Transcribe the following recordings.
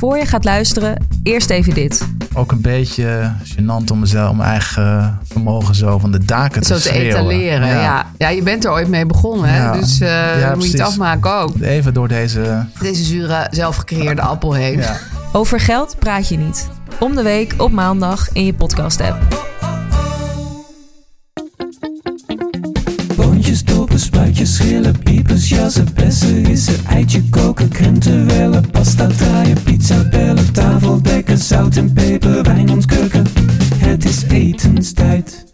Voor je gaat luisteren, eerst even dit. Ook een beetje gênant om mezelf, mijn eigen vermogen zo van de daken te Zo te etaleren, ja. ja. je bent er ooit mee begonnen, hè? Ja. dus eh Ja, moet je het afmaken ook. Even door deze... Deze zure, zelfgecreëerde appel heen. Over geld praat je niet. Om de week op maandag in je podcast-app. Spuitjes, schillen, piepers, jassen, bessen, rissen, eitje koken, krenten wellen, pasta draaien, pizza bellen, tafel dekken, zout en peper, wijn ontkurken. Het is etenstijd,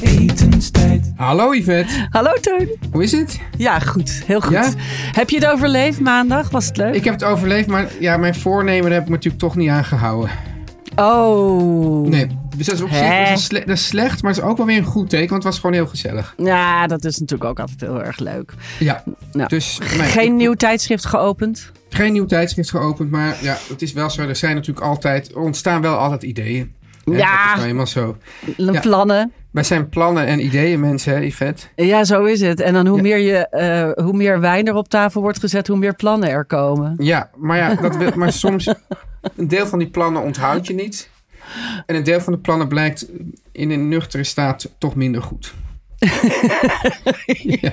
etenstijd. Hallo Yvette, Hallo Teun. hoe is het? Ja, goed. Heel goed. Ja? Heb je het overleefd maandag? Was het leuk? Ik heb het overleefd, maar ja, mijn voornemen heb ik me natuurlijk toch niet aangehouden. Oh. Nee, dus dat is op zich Hè? dat is sle- dat is slecht, maar het is ook wel weer een goed teken, want het was gewoon heel gezellig. Ja, dat is natuurlijk ook altijd heel erg leuk. Ja, Nou, dus nee, Geen ik- nieuw tijdschrift geopend? geen nieuw tijdschrift geopend, maar ja, het is wel zo, er zijn natuurlijk altijd, er ontstaan wel altijd ideeën. Hè, Ja. Dat is nou eenmaal zo. Ja. Plannen? Wij zijn plannen en ideeën mensen, hè, Yvette? Ja, zo is het. En dan hoe, Ja. meer, je, eh, hoe meer wijn er op tafel wordt gezet, hoe meer plannen er komen. Ja, maar ja, dat wil, maar soms, een deel van die plannen onthoud je niet. En een deel van de plannen blijkt in een nuchtere staat toch minder goed. Ja,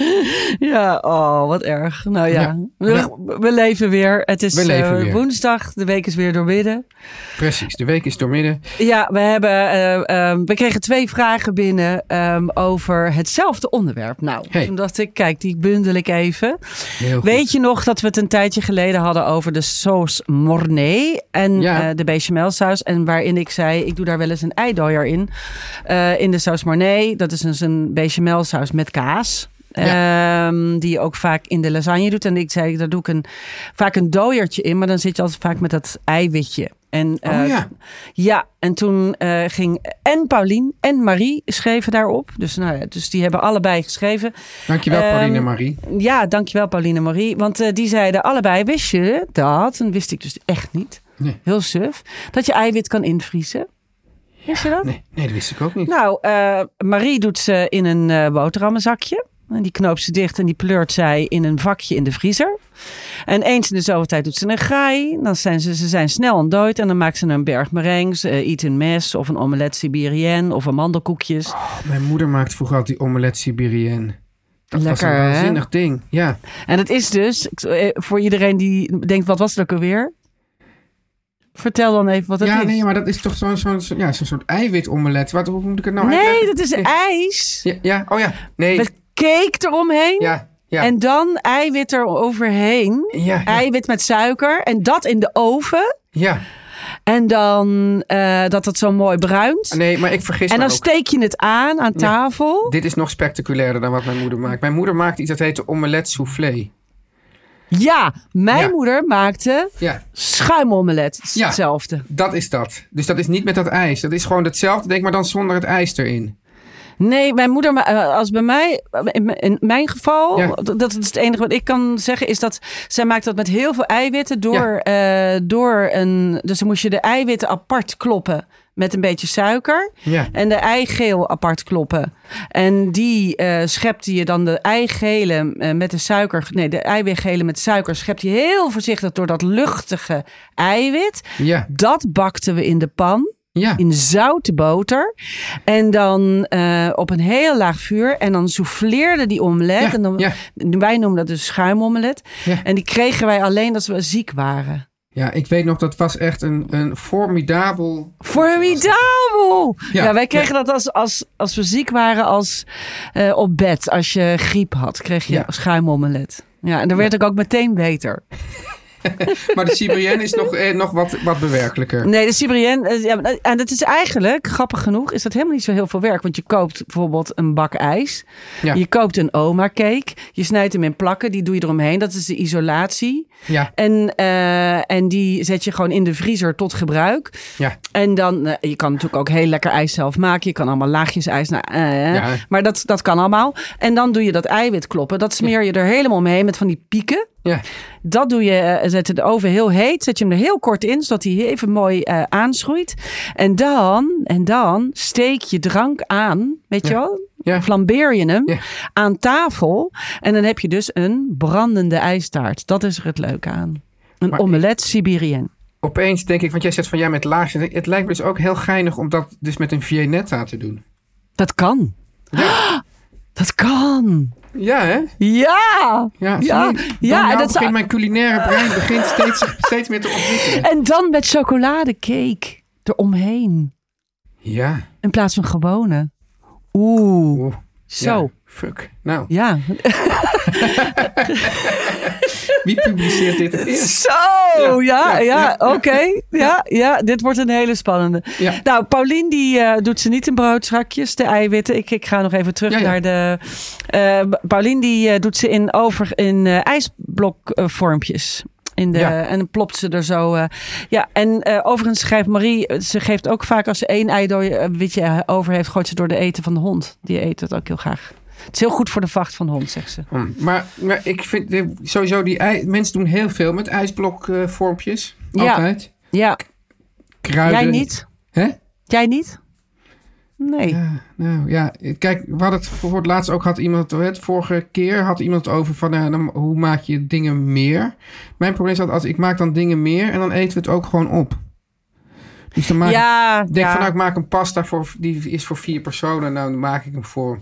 oh, wat erg. Nou ja, Ja. We, Ja. we leven weer. Het is We eh, weer. woensdag, de week is weer doormidden. Precies, de week is doormidden. Ja, we, hebben, eh, ehm, we kregen twee vragen binnen ehm, over hetzelfde onderwerp. Nou, Hey. toen dacht ik, kijk, die bundel ik even. Weet je nog dat we het een tijdje geleden hadden over de sauce mornay en Ja. eh, de bechamelsaus? En waarin ik zei, ik doe daar wel eens een eidooier in. In de sauce mornay, dat is dus een bechamelsaus met kaas. Ehm, die je ook vaak in de lasagne doet. En ik zei, daar doe ik een, vaak een dooiertje in. Maar dan zit je altijd vaak met dat eiwitje. En, Oh eh, ja. ja, en toen eh, ging en Paulien en Marie schreven daarop. Dus, nou ja, dus die hebben allebei geschreven. Dankjewel, Ehm, Pauline en Marie. Ja, dankjewel Pauline en Marie. Want eh, die zeiden allebei, wist je dat? En wist ik dus echt niet. Nee. Heel suf. Dat je eiwit kan invriezen. Wist je dat? Nee, nee, dat wist ik ook niet. Nou, Marie doet ze in een boterhammenzakje. En die knoopt ze dicht en die pleurt zij in een vakje in de vriezer. En eens in de zoveel tijd doet ze een graai. Dan zijn ze, ze zijn snel ontdooid. En dan maakt ze een berg merengs, eh iets in mes of een omelet siberienne of amandelkoekjes. Oh, mijn moeder maakt vroeger altijd die omelet Siberienne. Dat was een waanzinnig ding. Ja. En het is dus, eh, voor iedereen die denkt, wat was het ook alweer? Vertel dan even wat het ja, is. nee, maar dat is toch zo'n zo'n zo, ja, zo'n soort eiwit-omelet. Wat, hoe moet ik het nou nee, dat is ijs Ja, ja, oh ja. Nee. met cake eromheen. Ja, ja. En dan eiwit er overheen. ja, ja, Eiwit met suiker. En dat in de oven. ja. En dan eh, dat het zo mooi bruint. Nee, maar ik vergis en dan ook. steek je het aan aan tafel. Dit is nog spectaculairder dan wat mijn moeder maakt. Mijn moeder maakt iets dat heet de omelet soufflé. Ja, mijn Ja. moeder maakte Ja, schuimomelet. Ja. Hetzelfde. dat is dat. Dus dat is niet met dat ijs. Dat is gewoon hetzelfde, denk maar dan zonder het ijs erin. Nee, mijn moeder, eh, als bij mij, in m- in mijn geval, Ja. dat is het enige wat ik kan zeggen, is dat zij maakt dat met heel veel eiwitten door, eh, door een, dus dan moest je de eiwitten apart kloppen met een beetje suiker Ja. en de eigeel apart kloppen. En die eh schepte je dan de eigele eh, met de suiker, nee, de eiwitgele met suiker schepte je heel voorzichtig door dat luchtige eiwit. Ja. Dat bakten we in de pan. Ja. in zoute boter. En dan eh, op een heel laag vuur. En dan souffleerde die omelet. Ja, en dan, ja. Wij noemen dat dus schuimomelet. En die kregen wij alleen als we ziek waren. Ja, ik weet nog, dat was echt een, een formidabel... Formidabel! Ja, Ja, wij kregen dat als, als, als we ziek waren als eh, op bed. Als je griep had, kreeg je Ja. schuimomelet. Ja, en dan werd ik ook meteen beter. Maar de Siberienne is nog, eh, nog wat, wat bewerkelijker. Nee, de Siberienne. eh, Ja, en dat is eigenlijk, grappig genoeg, is dat helemaal niet zo heel veel werk. Want je koopt bijvoorbeeld een bak ijs. Ja. Je koopt een oma cake. Je snijdt hem in plakken. Die doe je eromheen. Dat is de isolatie. Ja, En, eh, en die zet je gewoon in de vriezer tot gebruik. ja. En dan, eh, je kan natuurlijk ook heel lekker ijs zelf maken. Je kan allemaal laagjes ijs. Nou, eh, Ja. Maar dat, dat kan allemaal. En dan doe je dat eiwit kloppen. Dat smeer je er helemaal omheen met van die pieken. Ja. Dat doe je, eh, zet je de oven heel heet. Zet je hem er heel kort in, zodat hij even mooi eh, aanschroeit. En dan, en dan steek je drank aan. Weet je wel? Ja. Flambeer je hem Ja. aan tafel. En dan heb je dus een brandende ijstaart. Dat is er het leuke aan. Een Maar omelet Sibirien. Opeens denk ik, want jij zegt van ja, met laagjes. Het lijkt me dus ook heel geinig om dat dus met een Viennetta te doen. Dat kan. Dat kan. Ja, hè? Ja. Ja, Ja, en dat begint zou- mijn culinaire brein begint steeds, steeds meer te ontwikkelen. En dan met chocoladecake eromheen. Ja. In plaats van gewone. Oeh. Oeh. Zo. Ja, fuck. Nou, Ja. wie publiceert dit het eerst? Zo, ja, ja, ja, oké. Ja, ja, dit wordt een hele spannende. Nou, Paulien die eh, doet ze niet in broodstrakjes, de eiwitten. Ik, ik ga nog even terug naar de... eh Paulien die eh, doet ze in, over, in ijsblokvormpjes. In de, Ja. En dan plopt ze er zo. ja, en overigens schrijft Marie, ze geeft ook vaak als ze één eidooi eh, witje over heeft, gooit ze door de eten van de hond. Die eet het ook heel graag. Het is heel goed voor de vacht van de hond, zegt ze. Hm, Maar, maar ik vind eh, sowieso die mensen doen heel veel met ijsblokvormpjes. Ja. Altijd. Ja, Kruiden. jij niet? Hè? Jij niet? Nee. Ja, nou ja, kijk, we hadden het voor het laatst ook had iemand het vorige keer had iemand over van dan, hoe maak je dingen meer. Mijn probleem is dat als ik maak dan dingen meer en dan eten we het ook gewoon op. Dus dan maak ik ja, denk ja. van nou, ik maak een pasta voor die is voor vier personen, nou dan maak ik hem voor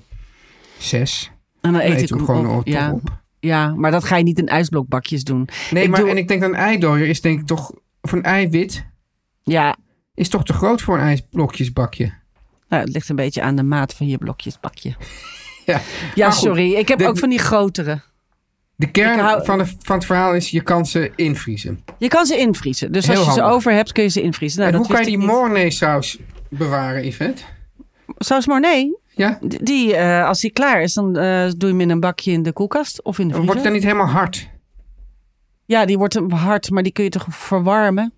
zes. En dan Dan eet eten ik hem hem gewoon op. Ja, op. ja, maar dat ga je niet in ijsblokbakjes doen. Nee, Ik maar doe- en ik denk dat een eidooier is denk ik toch of een eiwit Ja, is toch te groot voor een ijsblokjesbakje. nou, het ligt een beetje aan de maat van je blokjesbakje. Ja, Ja, goed, sorry. Ik heb de- ook van die grotere. De kern hou- van, de, van het verhaal is je kan ze invriezen. Je kan ze invriezen. Dus Heel als je ze over hebt, kun je ze invriezen. Nou, en dat hoe kan je die ik niet. mornay saus bewaren, Yvette? Saus Mornay, Ja? die, eh, als die klaar is, dan eh, doe je hem in een bakje in de koelkast of in de Wordt vriezer. het dan niet helemaal hard? Ja, die wordt hard, maar die kun je toch verwarmen.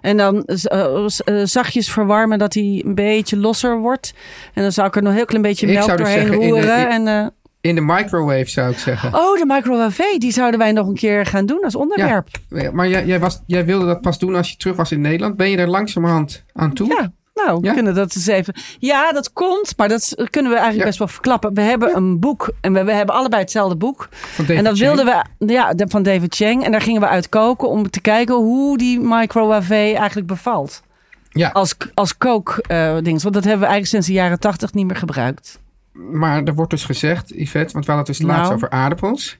En dan eh, zachtjes verwarmen dat hij een beetje losser wordt. En dan zou ik er nog een heel klein beetje Ik melk dus doorheen zeggen, in de- roeren. in- en, In de microwave zou ik zeggen. Oh, de microwave, die zouden wij nog een keer gaan doen als onderwerp. Ja, Maar jij, jij, was, jij wilde dat pas doen als je terug was in Nederland. Ben je er langzamerhand aan toe? Ja, nou, we Ja? kunnen dat eens even. Ja, dat komt, maar dat kunnen we eigenlijk Ja. best wel verklappen. We hebben een boek en we, we hebben allebei hetzelfde boek. Van David en dat Chang. wilden we, ja, van David Chang. En daar gingen we uit koken om te kijken hoe die microwave eigenlijk bevalt. Ja, Als, als kookding. Want dat hebben we eigenlijk sinds de jaren tachtig niet meer gebruikt. maar er wordt dus gezegd, Yvette, want we hadden het dus laatst Nou. over aardappels.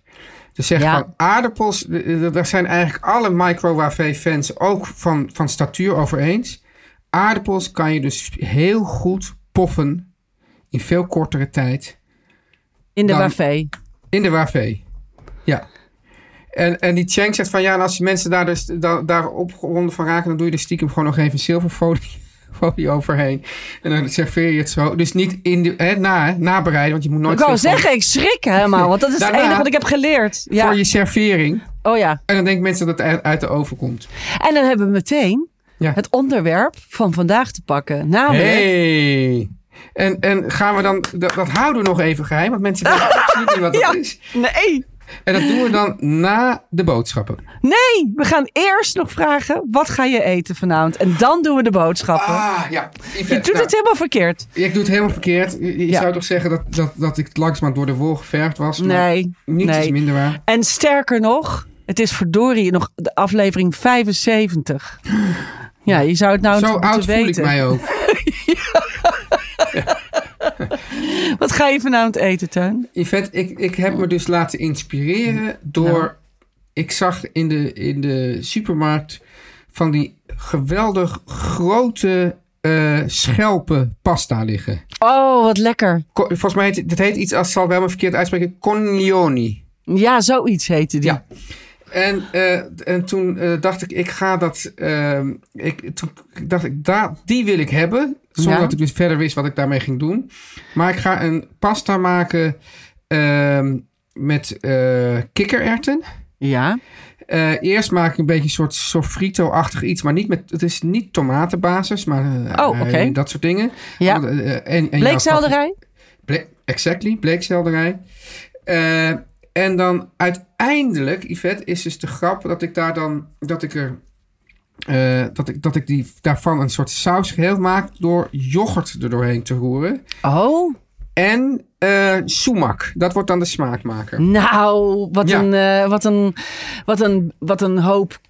Dus zeg Ja. van aardappels, daar zijn eigenlijk alle microwave fans ook van, van statuur over eens. Aardappels kan je dus heel goed poffen in veel kortere tijd In de wafé. in de wafé. Ja. En, en die Chang zegt van ja, en als mensen daar, dus, da, daar opgewonden van raken, dan doe je er stiekem gewoon nog even zilverfolie folie overheen. En dan serveer je het zo. Dus niet in de, hè, na, hè, nabereiden, want je moet nooit Ik wou zeggen, ik schrik helemaal. Want dat is het enige wat ik heb geleerd. Ja. voor je servering. Oh ja. En dan denken mensen dat het uit de oven komt. En dan hebben we meteen Ja. het onderwerp van vandaag te pakken. Namelijk... Hey. En, en gaan we dan, dat, dat houden we nog even geheim, want mensen weten absoluut niet wat dat Ja. is. Nee, En dat doen we dan na de boodschappen. nee. We gaan eerst nog vragen, wat ga je eten vanavond? En dan doen we de boodschappen. Ah, ja. je doet het helemaal verkeerd. Ik doe het helemaal verkeerd. Je, je Ja. zou toch zeggen dat, dat, dat ik langzaam door de wol geverfd was. Nee, Niets nee. is minder waar. En sterker nog, het is verdorie nog de aflevering 75. Ja, je zou het nou Zo oud voel ik mij ook. Wat ga je vanavond eten, Teun? Yvette, ik, ik heb me dus laten inspireren door... Ik zag in de, in de supermarkt van die geweldig grote eh schelpen pasta liggen. Oh, wat lekker. Volgens mij heet dat heet iets, als zal wel me verkeerd uitspreken, coglioni. Ja, zoiets heette die. Ja. En, eh, en toen eh, dacht ik, ik ga dat. ehm, ik, toen dacht ik, daar, die wil ik hebben. Zonder Ja. dat ik dus verder wist wat ik daarmee ging doen. Maar ik ga een pasta maken ehm, met eh kikkererwten. Ja. Eh, eerst maak ik een beetje een soort sofrito-achtig iets, maar niet met. Het is niet tomatenbasis, maar eh, Oh, eh, dat soort dingen. Ja. Eh, en, Bleekselderij? Ble- exactly, bleekselderij. Eh, en dan uiteindelijk, Yvette, is dus de grap dat ik daar dan, dat ik er, eh, dat ik, dat ik die, daarvan een soort saus geheel maak door yoghurt er doorheen te roeren. Oh. En sumac, dat wordt dan de smaakmaker. Nou, wat, Ja. een, eh, wat, een, wat, een, wat een hoop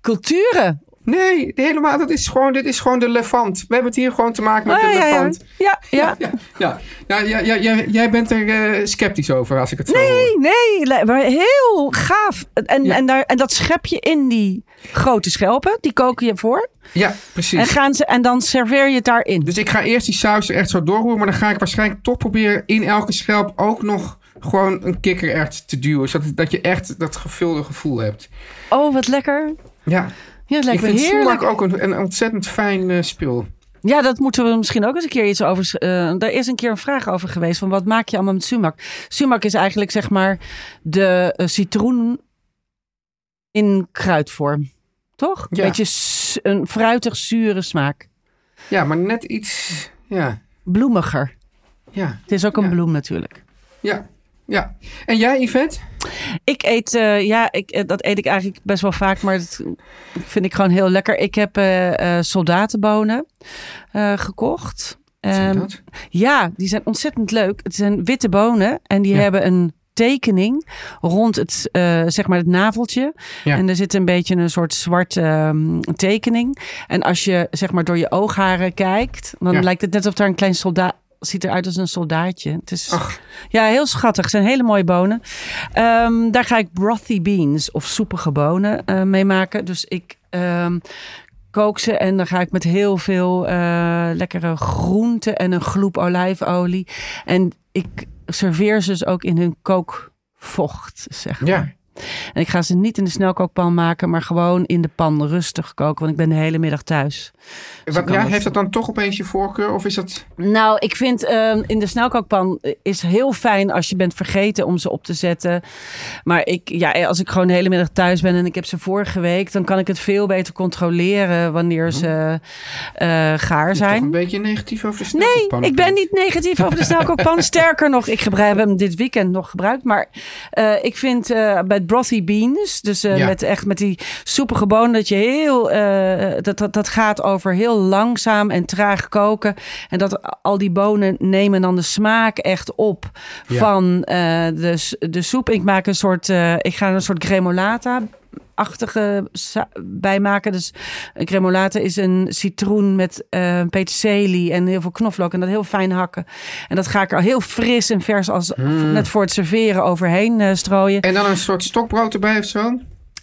culturen. Nee, helemaal, dat is gewoon, dit is gewoon de levant. We hebben het hier gewoon te maken met Ah, de ja, ja. levant. Ja, ja. Ja, ja. ja, ja, ja, jij- jij bent er eh, sceptisch over als ik het zo hoor. Nee, nee, maar heel gaaf. En, en, daar, en dat schep je in die grote schelpen. Die koken je voor. Ja, precies. En, gaan ze, en dan serveer je het daarin. Dus ik ga eerst die saus er echt zo doorroeren. Maar dan ga ik waarschijnlijk toch proberen in elke schelp ook nog gewoon een kikkerert te duwen. Zodat dat je echt dat gevulde gevoel hebt. Oh, wat lekker. Ja, Ja, het ik lijkt me vind heerlijk. ook een, een ontzettend fijn eh, spul. Ja, dat moeten we misschien ook eens een keer iets over. eh daar is een keer een vraag over geweest. Van wat maak je allemaal met sumac? Sumac is eigenlijk zeg maar de eh, citroen in kruidvorm. Toch? Ja. Beetje een fruitig zure smaak. Ja, maar net iets... Ja, Bloemiger. ja, Het is ook een Ja. bloem natuurlijk. ja, ja. En jij, Yvette? Ik eet, eh, ja, ik, eh, dat eet ik eigenlijk best wel vaak, maar dat vind ik gewoon heel lekker. Ik heb eh, soldatenbonen gekocht. Ehm? Ja, die zijn ontzettend leuk. Het zijn witte bonen en die Ja. hebben een tekening rond het, eh, zeg maar het naveltje. Ja. En er zit een beetje een soort zwarte ehm, tekening. En als je zeg maar door je oogharen kijkt, dan Ja. lijkt het net alsof daar een klein soldaat ziet eruit als een soldaatje. Het is Ach. ja heel schattig. Het zijn hele mooie bonen. Ehm, daar ga ik brothy beans of soepige bonen eh, mee maken. Dus ik ehm, kook ze en dan ga ik met heel veel eh, lekkere groenten en een gloep olijfolie. En ik serveer ze dus ook in hun kookvocht, zeg maar. Ja. En ik ga ze niet in de snelkookpan maken, maar gewoon in de pan rustig koken, want ik ben de hele middag thuis. Wat, kan ja, dat. heeft dat dan toch opeens je voorkeur? Of is dat... Nou, ik vind ehm, in de snelkookpan is heel fijn als je bent vergeten om ze op te zetten. Maar ik, ja, als ik gewoon de hele middag thuis ben en ik heb ze vorige week, dan kan ik het veel beter controleren wanneer ze eh, gaar zijn. een beetje negatief over de Nee, snelkookpan ik ben niet negatief over de snelkookpan. Sterker nog, ik gebruik hem dit weekend nog gebruikt. Maar eh, ik vind eh, bij brothy beans, dus eh, Ja. met echt met die soepige bonen, dat je heel, eh, dat, dat, dat gaat over heel langzaam en traag koken. En dat al die bonen nemen dan de smaak echt op Ja. van eh, de, de soep. Ik maak een soort, ik ga een soort gremolata achtige sa- bij maken. Dus een gremolata is een citroen met eh peterselie en heel veel knoflook en dat heel fijn hakken. En dat ga ik er heel fris en vers als net voor het serveren overheen eh, strooien. En dan een soort stokbrood erbij of zo?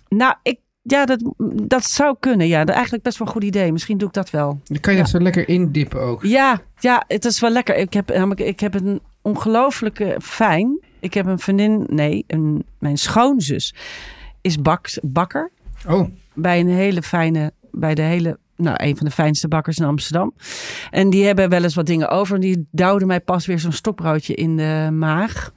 Nou, ik, ja, dat, dat zou kunnen. Ja, dat is eigenlijk best wel een goed idee. Misschien doe ik dat wel. Dan kan je dat zo lekker indippen ook. Ja, ja, het is wel lekker. Ik heb namelijk, ik heb een ongelooflijke fijn. Ik heb een vriendin, nee, een, mijn schoonzus is bak, bakker Oh, bij een hele fijne, bij de hele, nou, een van de fijnste bakkers in Amsterdam. En die hebben wel eens wat dingen over. En die duwde mij pas weer zo'n stokbroodje in de maag.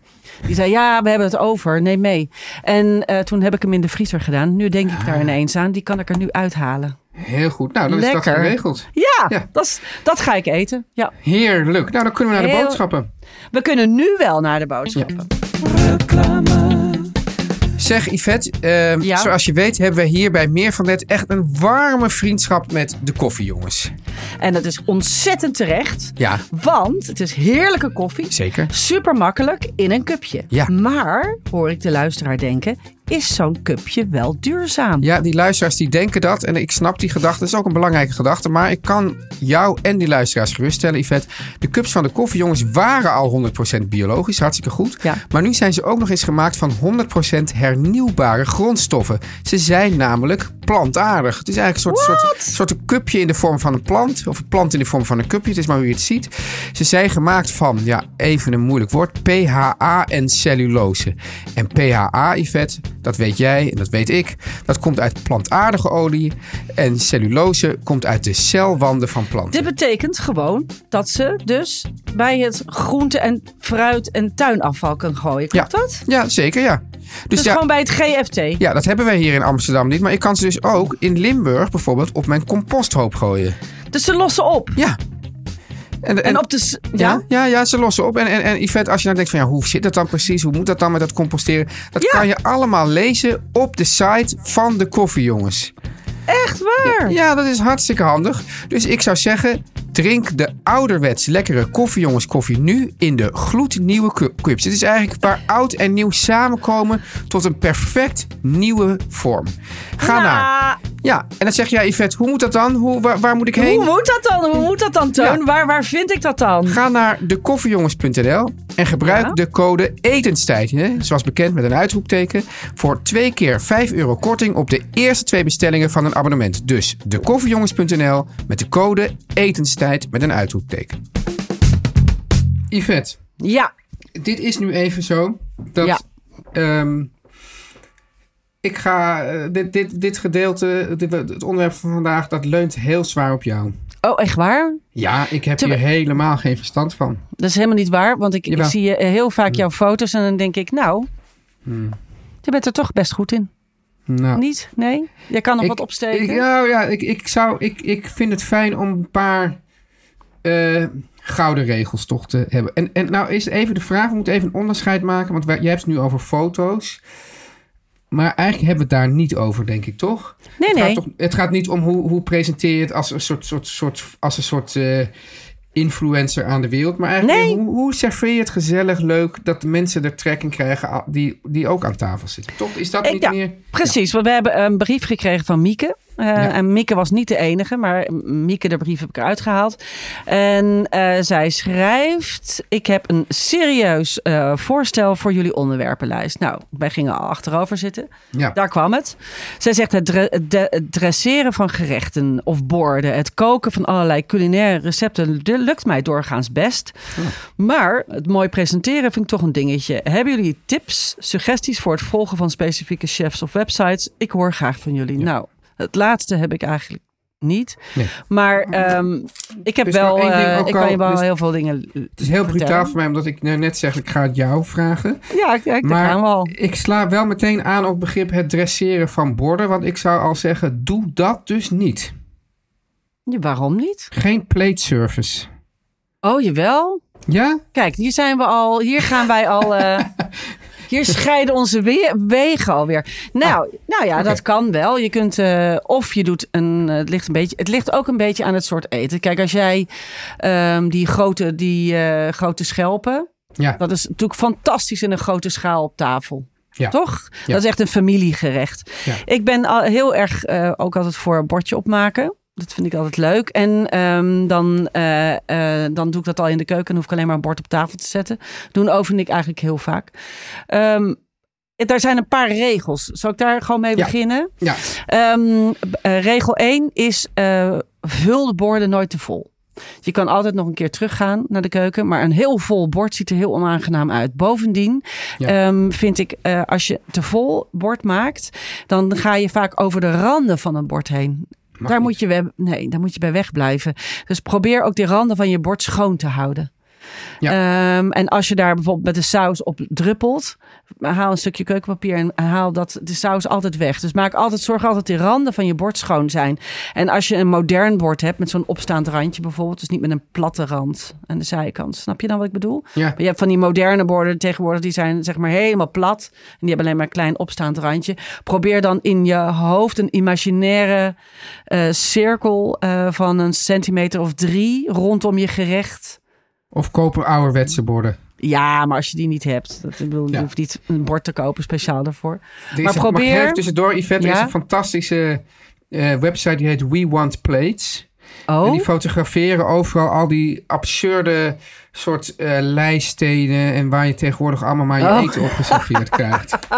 Die zei, ja, we hebben het over, neem mee. En eh, toen heb ik hem in de vriezer gedaan. Nu denk ik daar ineens aan, die kan ik er nu uithalen. heel goed. Nou, dan is Lekker. dat geregeld. Ja, Ja. Dat, is- dat ga ik eten. Ja. Heerlijk. Nou, dan kunnen we naar de Heel- boodschappen. We kunnen nu wel naar de boodschappen. Zeg Yvette, eh, Ja? zoals je weet hebben we hier bij Meer van Net echt een warme vriendschap met de koffiejongens. En dat is ontzettend terecht. Ja, Want het is heerlijke koffie. zeker. Super makkelijk in een cupje. Ja. Maar, hoor ik de luisteraar denken, is zo'n cupje wel duurzaam? Ja, die luisteraars die denken dat. En ik snap die gedachte. Dat is ook een belangrijke gedachte. Maar ik kan jou en die luisteraars geruststellen, Yvette. De cups van de koffiejongens waren al 100% biologisch. Hartstikke goed. Ja. Maar nu zijn ze ook nog eens gemaakt van 100% hernieuwbare grondstoffen. Ze zijn namelijk plantaardig. Het is eigenlijk een soort, soort, soort een cupje in de vorm van een plant. Of een plant in de vorm van een cupje. Het is maar hoe je het ziet. Ze zijn gemaakt van, ja, even een moeilijk woord. PHA en cellulose. En PHA, Yvette, dat weet jij en dat weet ik. Dat komt uit plantaardige olie. En cellulose komt uit de celwanden van planten. Dit betekent gewoon dat ze dus bij het groente- en fruit- en tuinafval kan gooien. Klopt Ja. dat? Ja, zeker, ja. Dus, Dus ja, gewoon bij het GFT. ja, dat hebben wij hier in Amsterdam niet. Maar ik kan ze dus ook in Limburg bijvoorbeeld op mijn composthoop gooien. Dus ze lossen op. Ja. En, En op de... ja, Ja? ja, ze lossen op. En, en, en Yvette, als je nou denkt van ja, hoe zit dat dan precies? Hoe moet dat dan met dat composteren? Dat Ja. kan je allemaal lezen op de site van de koffiejongens. Echt waar? Ja, dat is hartstikke handig. Dus ik zou zeggen, drink de ouderwets lekkere koffiejongens koffie nu in de gloednieuwe cu- cups. Het is eigenlijk waar oud en nieuw samenkomen tot een perfect nieuwe vorm. Ga naar. Ja, en dan zeg jij Yvette, hoe moet dat dan? Hoe, waar, waar moet ik heen? Hoe moet dat dan? Hoe moet dat dan, Toon? Ja. Waar, waar vind ik dat dan? Ga naar dekoffiejongens.nl en gebruik Ja. de code etenstijd. Hè, zoals bekend met een uitroepteken. Voor twee keer 5 euro korting op de eerste twee bestellingen van een abonnement. Dus dekoffiejongens.nl met de code etenstijd met een uitroepteken. Yvette, Ja. dit is nu even zo dat Ja. ehm, ik ga eh, dit, dit, dit gedeelte, dit, het onderwerp van vandaag, dat leunt heel zwaar op jou. Oh, echt waar? Ja, ik heb Terwijl- hier helemaal geen verstand van. Dat is helemaal niet waar, want ik, ik zie eh, heel vaak jouw foto's en dan denk ik, nou, je bent er toch best goed in. Nou, Niet? Nee? Jij kan nog wat opsteken? Ik, nou ja, ik, ik, zou, ik, ik vind het fijn om een paar eh, gouden regels toch te hebben. En, en nou is even de vraag, we moeten even een onderscheid maken. Want wij, jij hebt het nu over foto's. Maar eigenlijk hebben we het daar niet over, denk ik, toch? nee, Het, nee. gaat, toch, het gaat niet om hoe, hoe presenteer je het als een soort, soort, soort, als een soort eh, influencer aan de wereld. Maar eigenlijk Nee. hoe, hoe serveer je het gezellig, leuk, dat de mensen er trek in krijgen die, die ook aan tafel zitten. Toch? Is dat niet ja, meer... Precies, want we hebben een brief gekregen van Mieke. Eh, Ja. En Mieke was niet de enige, maar Mieke, de brief heb ik eruit gehaald. En eh, zij schrijft: Ik heb een serieus eh, voorstel voor jullie onderwerpenlijst. Nou, wij gingen al achterover zitten. Ja. Daar kwam het. Zij zegt: het, de- dresseren van gerechten of borden, het koken van allerlei culinaire recepten lukt mij doorgaans best. Maar het mooi presenteren vind ik toch een dingetje. Hebben jullie tips, suggesties voor het volgen van specifieke chefs of websites? Ik hoor graag van jullie. Nou, het laatste heb ik eigenlijk niet. Nee. Maar ehm, ik heb Dus wel, ding eh, ik kan al, je wel dus- heel veel dingen. Het is heel brutaal voor mij, omdat ik nou net zeg, ik ga het jou vragen. Ja, daar gaan we al. ik sla wel meteen aan op het begrip het dresseren van borden. Want ik zou al zeggen, doe dat dus niet. Ja, waarom niet? Geen plate service. Oh, jawel. Ja? Kijk, hier zijn we al. Hier gaan wij al. eh, hier scheiden onze we- wegen alweer. Nou, nou ja, dat kan wel. Je kunt. eh, of je doet een. eh, het, ligt een beetje, het ligt ook een beetje aan het soort eten. Kijk, als jij ehm, die, grote, die eh, grote schelpen. Ja. Dat is natuurlijk fantastisch in een grote schaal op tafel. Ja. Toch? Ja. Dat is echt een familiegerecht. Ja. Ik ben al heel erg ook altijd voor een bordje opmaken. Dat vind ik altijd leuk. En ehm, dan, eh, eh, dan doe ik dat al in de keuken. En hoef ik alleen maar een bord op tafel te zetten. Doen oven ik eigenlijk heel vaak. Ehm daar zijn een paar regels. Zal ik daar gewoon mee Ja. beginnen? Ja. Ehm, eh, regel 1 is vul de borden nooit te vol. Je kan altijd nog een keer teruggaan naar de keuken. Maar een heel vol bord ziet er heel onaangenaam uit. Bovendien Ja. vind ik, als je te vol bord maakt, dan ga je vaak over de randen van een bord heen. Mag daar niet. moet, je, we- nee, daar moet je bij wegblijven. Dus probeer ook die randen van je bord schoon te houden. Ehm, en als je daar bijvoorbeeld met de saus op druppelt, haal een stukje keukenpapier en haal dat, de saus altijd weg. Dus maak altijd, zorg altijd dat die randen van je bord schoon zijn. En als je een modern bord hebt met zo'n opstaand randje bijvoorbeeld, dus niet met een platte rand aan de zijkant. Snap je dan wat ik bedoel? Ja. Maar je hebt van die moderne borden tegenwoordig, die zijn zeg maar helemaal plat. En die hebben alleen maar een klein opstaand randje. Probeer dan in je hoofd een imaginaire eh, cirkel eh, van een centimeter of drie rondom je gerecht. Of kopen ouderwetse borden. Ja, maar als je die niet hebt. Dat, ik bedoel, je Ja. hoeft niet een bord te kopen speciaal daarvoor. Maar probeer- Mag tussendoor, Yvette? Er is Ja? een fantastische eh, website die heet We Want Plates. En Oh, die fotograferen overal al die absurde soort lijststenen... en waar je tegenwoordig allemaal maar je Oh. eten op geserveerd krijgt.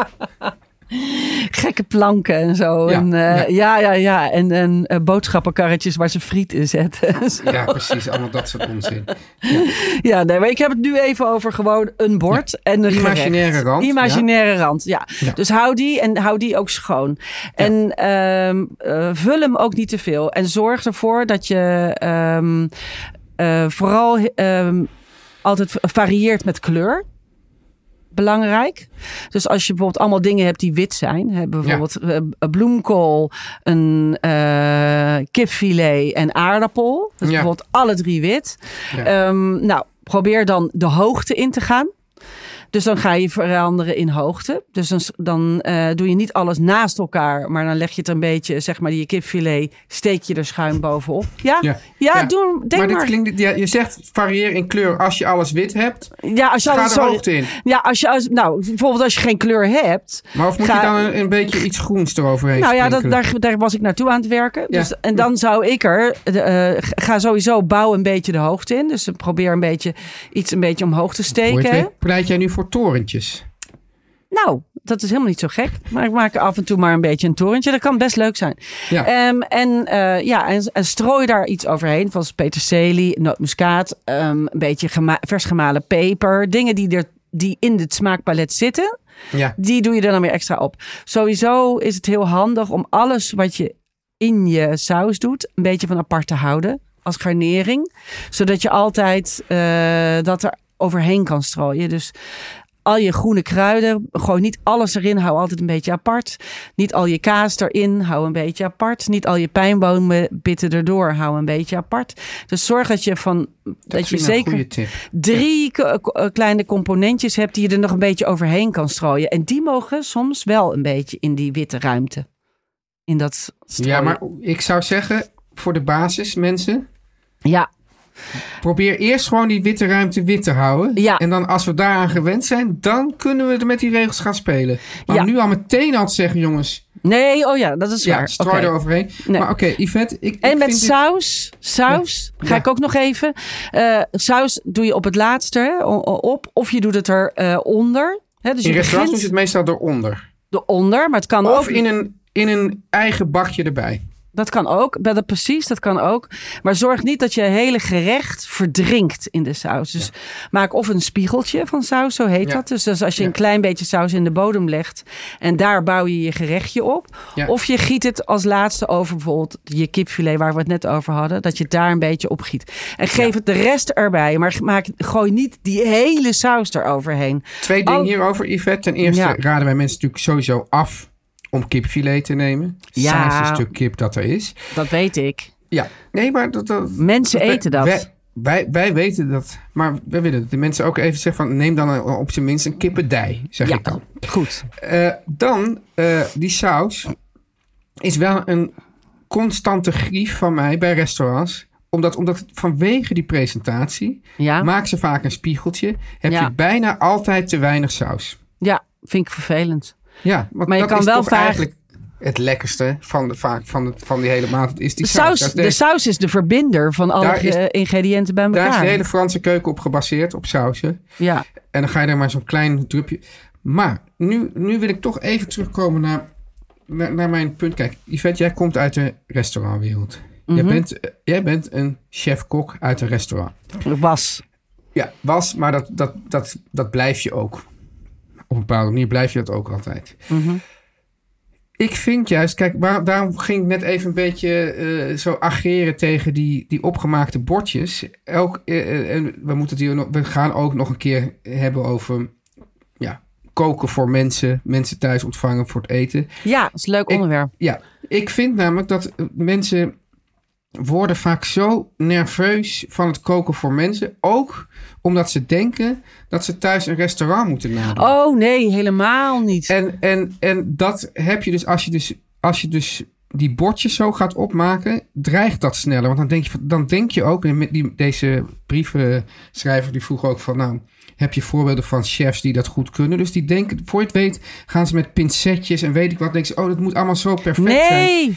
gekke planken en zo. Ja, en, eh, ja. ja, ja, ja. En, en eh, boodschappenkarretjes waar ze friet in zetten. Ja, precies. Allemaal dat soort onzin. Ja, nee, maar ik heb het nu even over gewoon een bord en een Imaginaire gerecht. rand, Imaginaire rand, ja. Dus hou die en hou die ook schoon. En ehm, eh, vul hem ook niet te veel. En zorg ervoor dat je ehm, eh, vooral ehm, altijd varieert met kleur. Belangrijk. Dus als je bijvoorbeeld allemaal dingen hebt die wit zijn. Hè, bijvoorbeeld eh, bloemkool, een eh, kipfilet en aardappel. Dus Ja. bijvoorbeeld alle drie wit. Ja. Ehm, nou, probeer dan de hoogte in te gaan. Dus dan ga je veranderen in hoogte. Dus dan, dan eh, doe je niet alles naast elkaar, maar dan leg je het een beetje, zeg maar, die kipfilet, steek je er schuin bovenop. Ja, ja, Ja. Ja. doe, denk maar maar. dit klinkt, ja, je zegt varieer in kleur als je alles wit hebt. ja, als je Ga alles hoogte in. Ja, als je, als, nou, bijvoorbeeld als je geen kleur hebt. Maar of moet Ga- je dan een, een beetje iets groens eroverheen Nou ja, dat, daar, daar was ik naartoe aan het werken. Ja. Dus, en dan zou ik er, eh, ga sowieso bouw een beetje de hoogte in. Dus probeer een beetje iets een beetje omhoog te steken. pleit jij nu voor torentjes? Nou, dat is helemaal niet zo gek. Maar ik maak af en toe maar een beetje een torentje. Dat kan best leuk zijn. Ja. Ehm, en, eh, ja, en, en strooi daar iets overheen. Zoals peterselie, nootmuskaat, ehm, een beetje gema- vers gemalen peper. Dingen die, er, die in het smaakpalet zitten. Ja. Die doe je er dan weer extra op. Sowieso is het heel handig om alles wat je in je saus doet... een beetje van apart te houden. Als garnering. Zodat je altijd eh, dat er overheen kan strooien. Dus al je groene kruiden, gooi niet alles erin, hou altijd een beetje apart. Niet al je kaas erin, hou een beetje apart. Niet al je pijnbomen bitten erdoor, hou een beetje apart. Dus zorg dat je van dat, je zeker drie eh, kleine componentjes hebt die je er nog een beetje overheen kan strooien. En die mogen soms wel een beetje in die witte ruimte. In dat strooien. Ja, maar ik zou zeggen, voor de basis, mensen, Ja, probeer eerst gewoon die witte ruimte wit te houden. Ja. En dan als we daaraan gewend zijn, dan kunnen we er met die regels gaan spelen. Maar Ja. nu al meteen al te zeggen, jongens, nee, oh ja, dat is ja, waar. strooi Oké. er overheen. Nee. Maar oké, Yvette, ik, En ik met dit- saus, saus, ga Ja. ik ook nog even. Eh, saus doe je op het laatste hè, op, of je doet het er eh, onder. Hè, dus in je restaurants begint ze het meestal eronder. eronder, maar het kan Of ook. in een, in een eigen bakje erbij. Dat kan ook. Dat precies, dat kan ook. Maar zorg niet dat je hele gerecht verdrinkt in de saus. Dus maak of een spiegeltje van saus, zo heet Ja. dat. Dus, dus als je Ja. een klein beetje saus in de bodem legt en daar bouw je je gerechtje op. Of je giet het als laatste over bijvoorbeeld je kipfilet waar we het net over hadden. Dat je het daar een beetje op giet. En geef het de rest erbij. Maar maak, gooi niet die hele saus eroverheen. Twee dingen Al- hierover, Yvette. Ten eerste raden wij mensen natuurlijk sowieso af om kipfilet te nemen. Ja. Saaiste stuk kip dat er is. Dat weet ik. Ja, nee, maar dat... dat Mensen eten dat. Wij, wij, wij weten dat. Maar we willen dat de mensen ook even zeggen van... neem dan een- op zijn minst een kippendij, zeg Ja. ik dan. Goed. Eh, dan, eh, die saus is wel een constante grief van mij bij restaurants. Omdat, omdat vanwege die presentatie... Ja, maak ze vaak een spiegeltje... heb Ja. je bijna altijd te weinig saus. ja vind ik vervelend. Ja, want Maar je dat kan is wel toch vaak- eigenlijk het lekkerste van, de, vaak van, de, van die hele maand. Is die De saus. de saus is de verbinder van alle is- ingrediënten bij Daar is elkaar. de hele Franse keuken op gebaseerd, op sausen. Ja, En dan ga je er maar zo'n klein drupje. Maar nu, nu wil ik toch even terugkomen naar, naar, naar mijn punt. Kijk, Yvette, jij komt uit de restaurantwereld. Mhm. jij, bent, eh, jij bent een chef-kok uit een restaurant. was. Ja, was, maar dat, dat, dat, dat blijf je ook. Op een bepaalde manier blijf je dat ook altijd. Mhm. Ik vind juist, kijk, waar, daarom ging ik net even een beetje eh, zo ageren tegen die, die opgemaakte bordjes. Elk, eh, eh, en we, moeten het hier nog, we gaan ook nog een keer hebben over ja, koken voor mensen, mensen thuis ontvangen voor het eten. Ja, dat is een leuk Ik- onderwerp. Ja, ik vind namelijk dat mensen worden vaak zo nerveus van het koken voor mensen. Ook omdat ze denken dat ze thuis een restaurant moeten nadoen. Oh nee, helemaal niet. En, en, en dat heb je dus als je dus, als je dus die bordjes zo gaat opmaken, dreigt dat sneller. Want dan denk je, dan denk je ook, en met die, deze brievenschrijver die vroeg ook van, nou, heb je voorbeelden van chefs die dat goed kunnen. Dus die denken, voor je het weet, gaan ze met pincetjes en weet ik wat. Denken ze, oh, dat moet allemaal zo perfect zijn. Nee!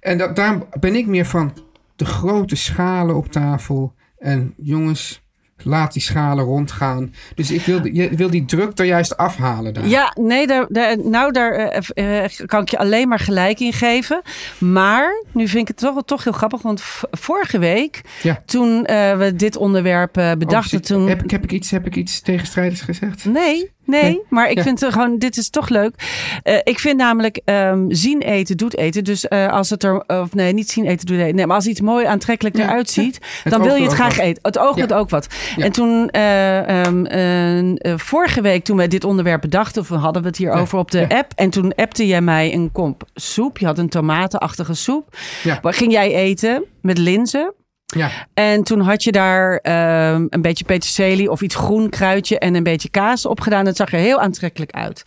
En dat, daar ben ik meer van de grote schalen op tafel. En jongens, laat die schalen rondgaan. Dus ik wil, je wil die druk er juist afhalen daar. Ja, nee, daar, daar- nou, daar eh, eh, kan ik je alleen maar gelijk in geven. Maar nu vind ik het toch, toch heel grappig. Want vorige week, Ja. toen eh, we dit onderwerp eh, Oh, bedachten, toen... heb, ik, heb, ik iets, heb ik iets tegenstrijdigs gezegd? Nee, nee, Nee? maar ik Ja. vind het gewoon, dit is toch leuk. Eh, ik vind namelijk ehm, zien eten doet eten. Dus eh, als het er, of nee, niet zien eten doet eten. Nee, maar als iets mooi aantrekkelijk Ja. eruit ziet, dan wil je het graag wat. eten. Het oog doet ook wat. En toen, eh, ehm, eh, eh, vorige week toen wij dit onderwerp bedachten, of we hadden we het hierover op de app. En toen appte jij mij een komp soep. Je had een tomatenachtige soep. Ja. Waar ging jij eten met linzen? Ja. En toen had je daar ehm, een beetje peterselie of iets groen kruidje en een beetje kaas op gedaan. Het zag er heel aantrekkelijk uit.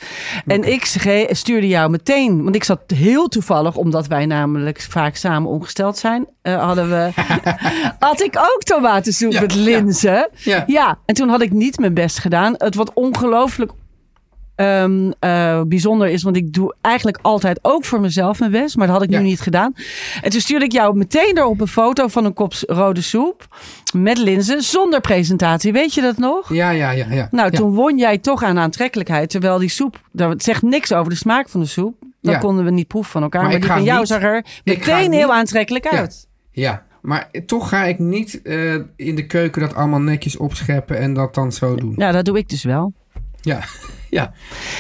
En ik stuurde jou meteen, want ik zat heel toevallig, omdat wij namelijk vaak samen ongesteld zijn, eh, hadden we, had ik ook tomatensoep Ja, met linzen. Ja. Ja, en toen had ik niet mijn best gedaan. Het wat ongelooflijk ehm, eh, bijzonder is, want ik doe eigenlijk altijd ook voor mezelf mijn best, maar dat had ik Ja. nu niet gedaan. En toen stuurde ik jou meteen erop een foto van een kop rode soep met linzen, zonder presentatie. Weet je dat nog? Ja, ja, ja. ja. Nou, Ja. toen won jij toch aan aantrekkelijkheid, terwijl die soep, dat zegt niks over de smaak van de soep. Dat Ja. konden we niet proeven van elkaar. Maar Maar, ik die van jou niet- zag er meteen heel niet- aantrekkelijk uit. Ja, maar toch ga ik niet eh, in de keuken dat allemaal netjes opscheppen en dat dan zo doen. Ja, dat doe ik dus wel. Ja, ja.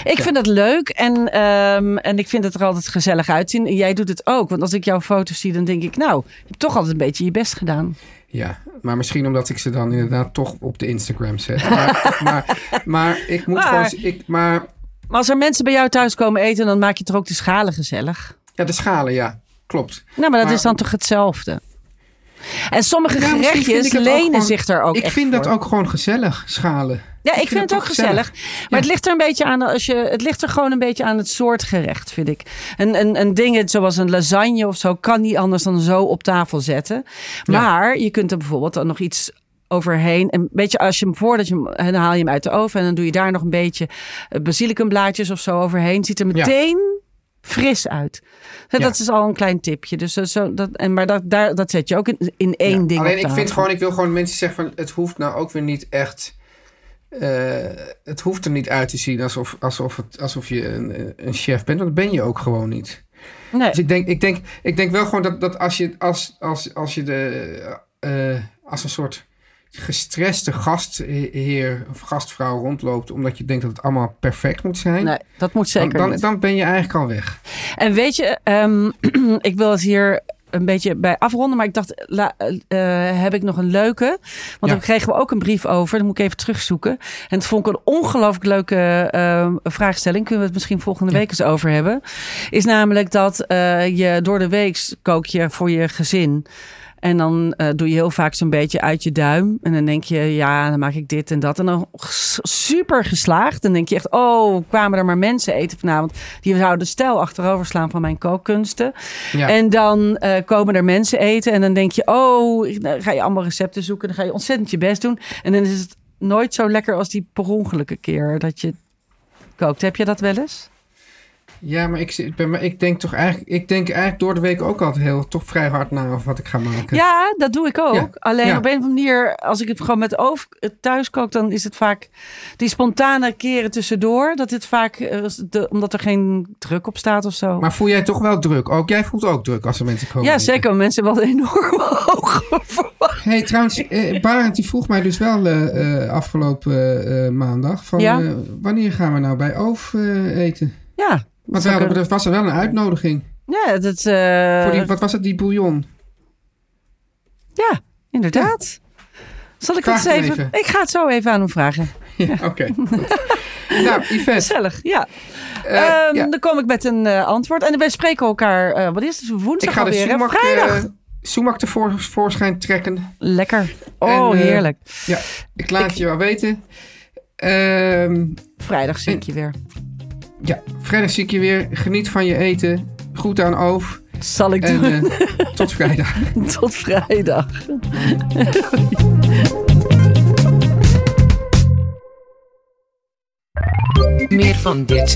Ik Ja. vind het leuk en, ehm, en ik vind het er altijd gezellig uitzien. En jij doet het ook. Want als ik jouw foto's zie, dan denk ik, nou, je hebt toch altijd een beetje je best gedaan. Ja, maar misschien omdat ik ze dan inderdaad toch op de Instagram zet. Maar, maar, maar ik moet Maar- gewoon... Ik, maar Maar als er mensen bij jou thuis komen eten, dan maak je toch ook de schalen gezellig. ja, de schalen, ja. Klopt. Nou, maar dat Maar- is dan toch hetzelfde. En sommige Ja, gerechtjes lenen gewoon- zich er ook ik echt vind dat ook gewoon gezellig, schalen. Ja, ik, vind, het ook gezellig. Maar Ja. het ligt er een beetje aan als je. Het ligt er gewoon een beetje aan het soort gerecht, vind ik. En, en, en dingen zoals een lasagne of zo kan niet anders dan zo op tafel zetten. Ja. Maar je kunt er bijvoorbeeld dan nog iets overheen. Een beetje als je hem voordat je hem, dan haal je hem uit de oven en dan doe je daar nog een beetje eh, basilicumblaadjes of zo overheen. Ziet er meteen fris uit. Dat Ja. is al een klein tipje. Dus dat, zo, dat, en, maar dat, daar, dat zet je ook in, in één Ja, ding. Alleen ik vind gewoon, ik wil gewoon mensen zeggen van het hoeft nou ook weer niet echt. eh, het hoeft er niet uit te zien alsof, alsof, het, alsof je een, een chef bent, want dat ben je ook gewoon niet. Nee. Dus ik denk, ik denk, ik denk wel gewoon dat, dat als je, als, als, als je de, eh, als een soort gestreste gastheer of gastvrouw rondloopt, omdat je denkt dat het allemaal perfect moet zijn, nee, dat moet zeker dan, dan, niet. dan ben je eigenlijk al weg. En weet je, ehm, ik wil het hier een beetje bij afronden, maar ik dacht, la, eh, heb ik nog een leuke? Want Ja. daar kregen we ook een brief over. Dan moet ik even terugzoeken. En het vond ik een ongelooflijk leuke ehm, vraagstelling. Kunnen we het misschien volgende Ja. week eens over hebben? Is namelijk dat eh, je door de week kook je voor je gezin. En dan eh, doe je heel vaak zo'n beetje uit je duim. En dan denk je, ja, dan maak ik dit en dat. En dan super geslaagd. Dan denk je echt, oh, kwamen er maar mensen eten vanavond. Die zouden de stijl achterover slaan van mijn kookkunsten. Ja. En dan eh, komen er mensen eten. En dan denk je, oh, dan ga je allemaal recepten zoeken. Dan ga je ontzettend je best doen. En dan is het nooit zo lekker als die per ongelukken keer dat je kookt. Heb je dat wel eens? Ja, maar ik, bij mij- ik denk toch eigenlijk, ik denk eigenlijk door de week ook altijd heel, toch vrij hard na over wat ik ga maken. Ja, dat doe ik ook. Ja. Alleen Ja. op een of andere manier, als ik het gewoon met oven thuis kook, dan is het vaak die spontane keren tussendoor. Dat het vaak, eh, de, omdat er geen druk op staat of zo. Maar voel jij toch wel druk? Ook jij voelt ook druk als er mensen komen. ja, eten. zeker. Mensen wel enorm hoog. Hey, trouwens, eh, Barend die vroeg mij dus wel eh, afgelopen maandag van Ja. wanneer gaan we nou bij Oof eten? Want we hadden, er was er wel een uitnodiging. ja, dat, eh, voor die, wat was het, die bouillon? ja, inderdaad. Zal ik Vraag het even, even. Ik ga het zo even aan hem vragen. Ja, oké. goed. nou, Yvette. Gezellig, ja. ja, Dan kom ik met een eh, antwoord. En wij spreken elkaar, wat is het, ik woensdag ga de alweer, hè? sumac, Vrijdag. sumac tevoorschijn trekken. Lekker. Oh, En, heerlijk. Ja, ik laat het je wel weten. Ehm, Vrijdag zie ik je weer. Ja, vrijdag zie ik je weer. Geniet van je eten. Goed aan Oof. Zal ik En doen. eh, tot vrijdag. Tot vrijdag. Meer van dit.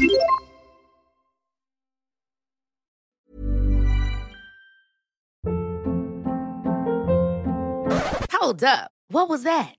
Hold up. What was that?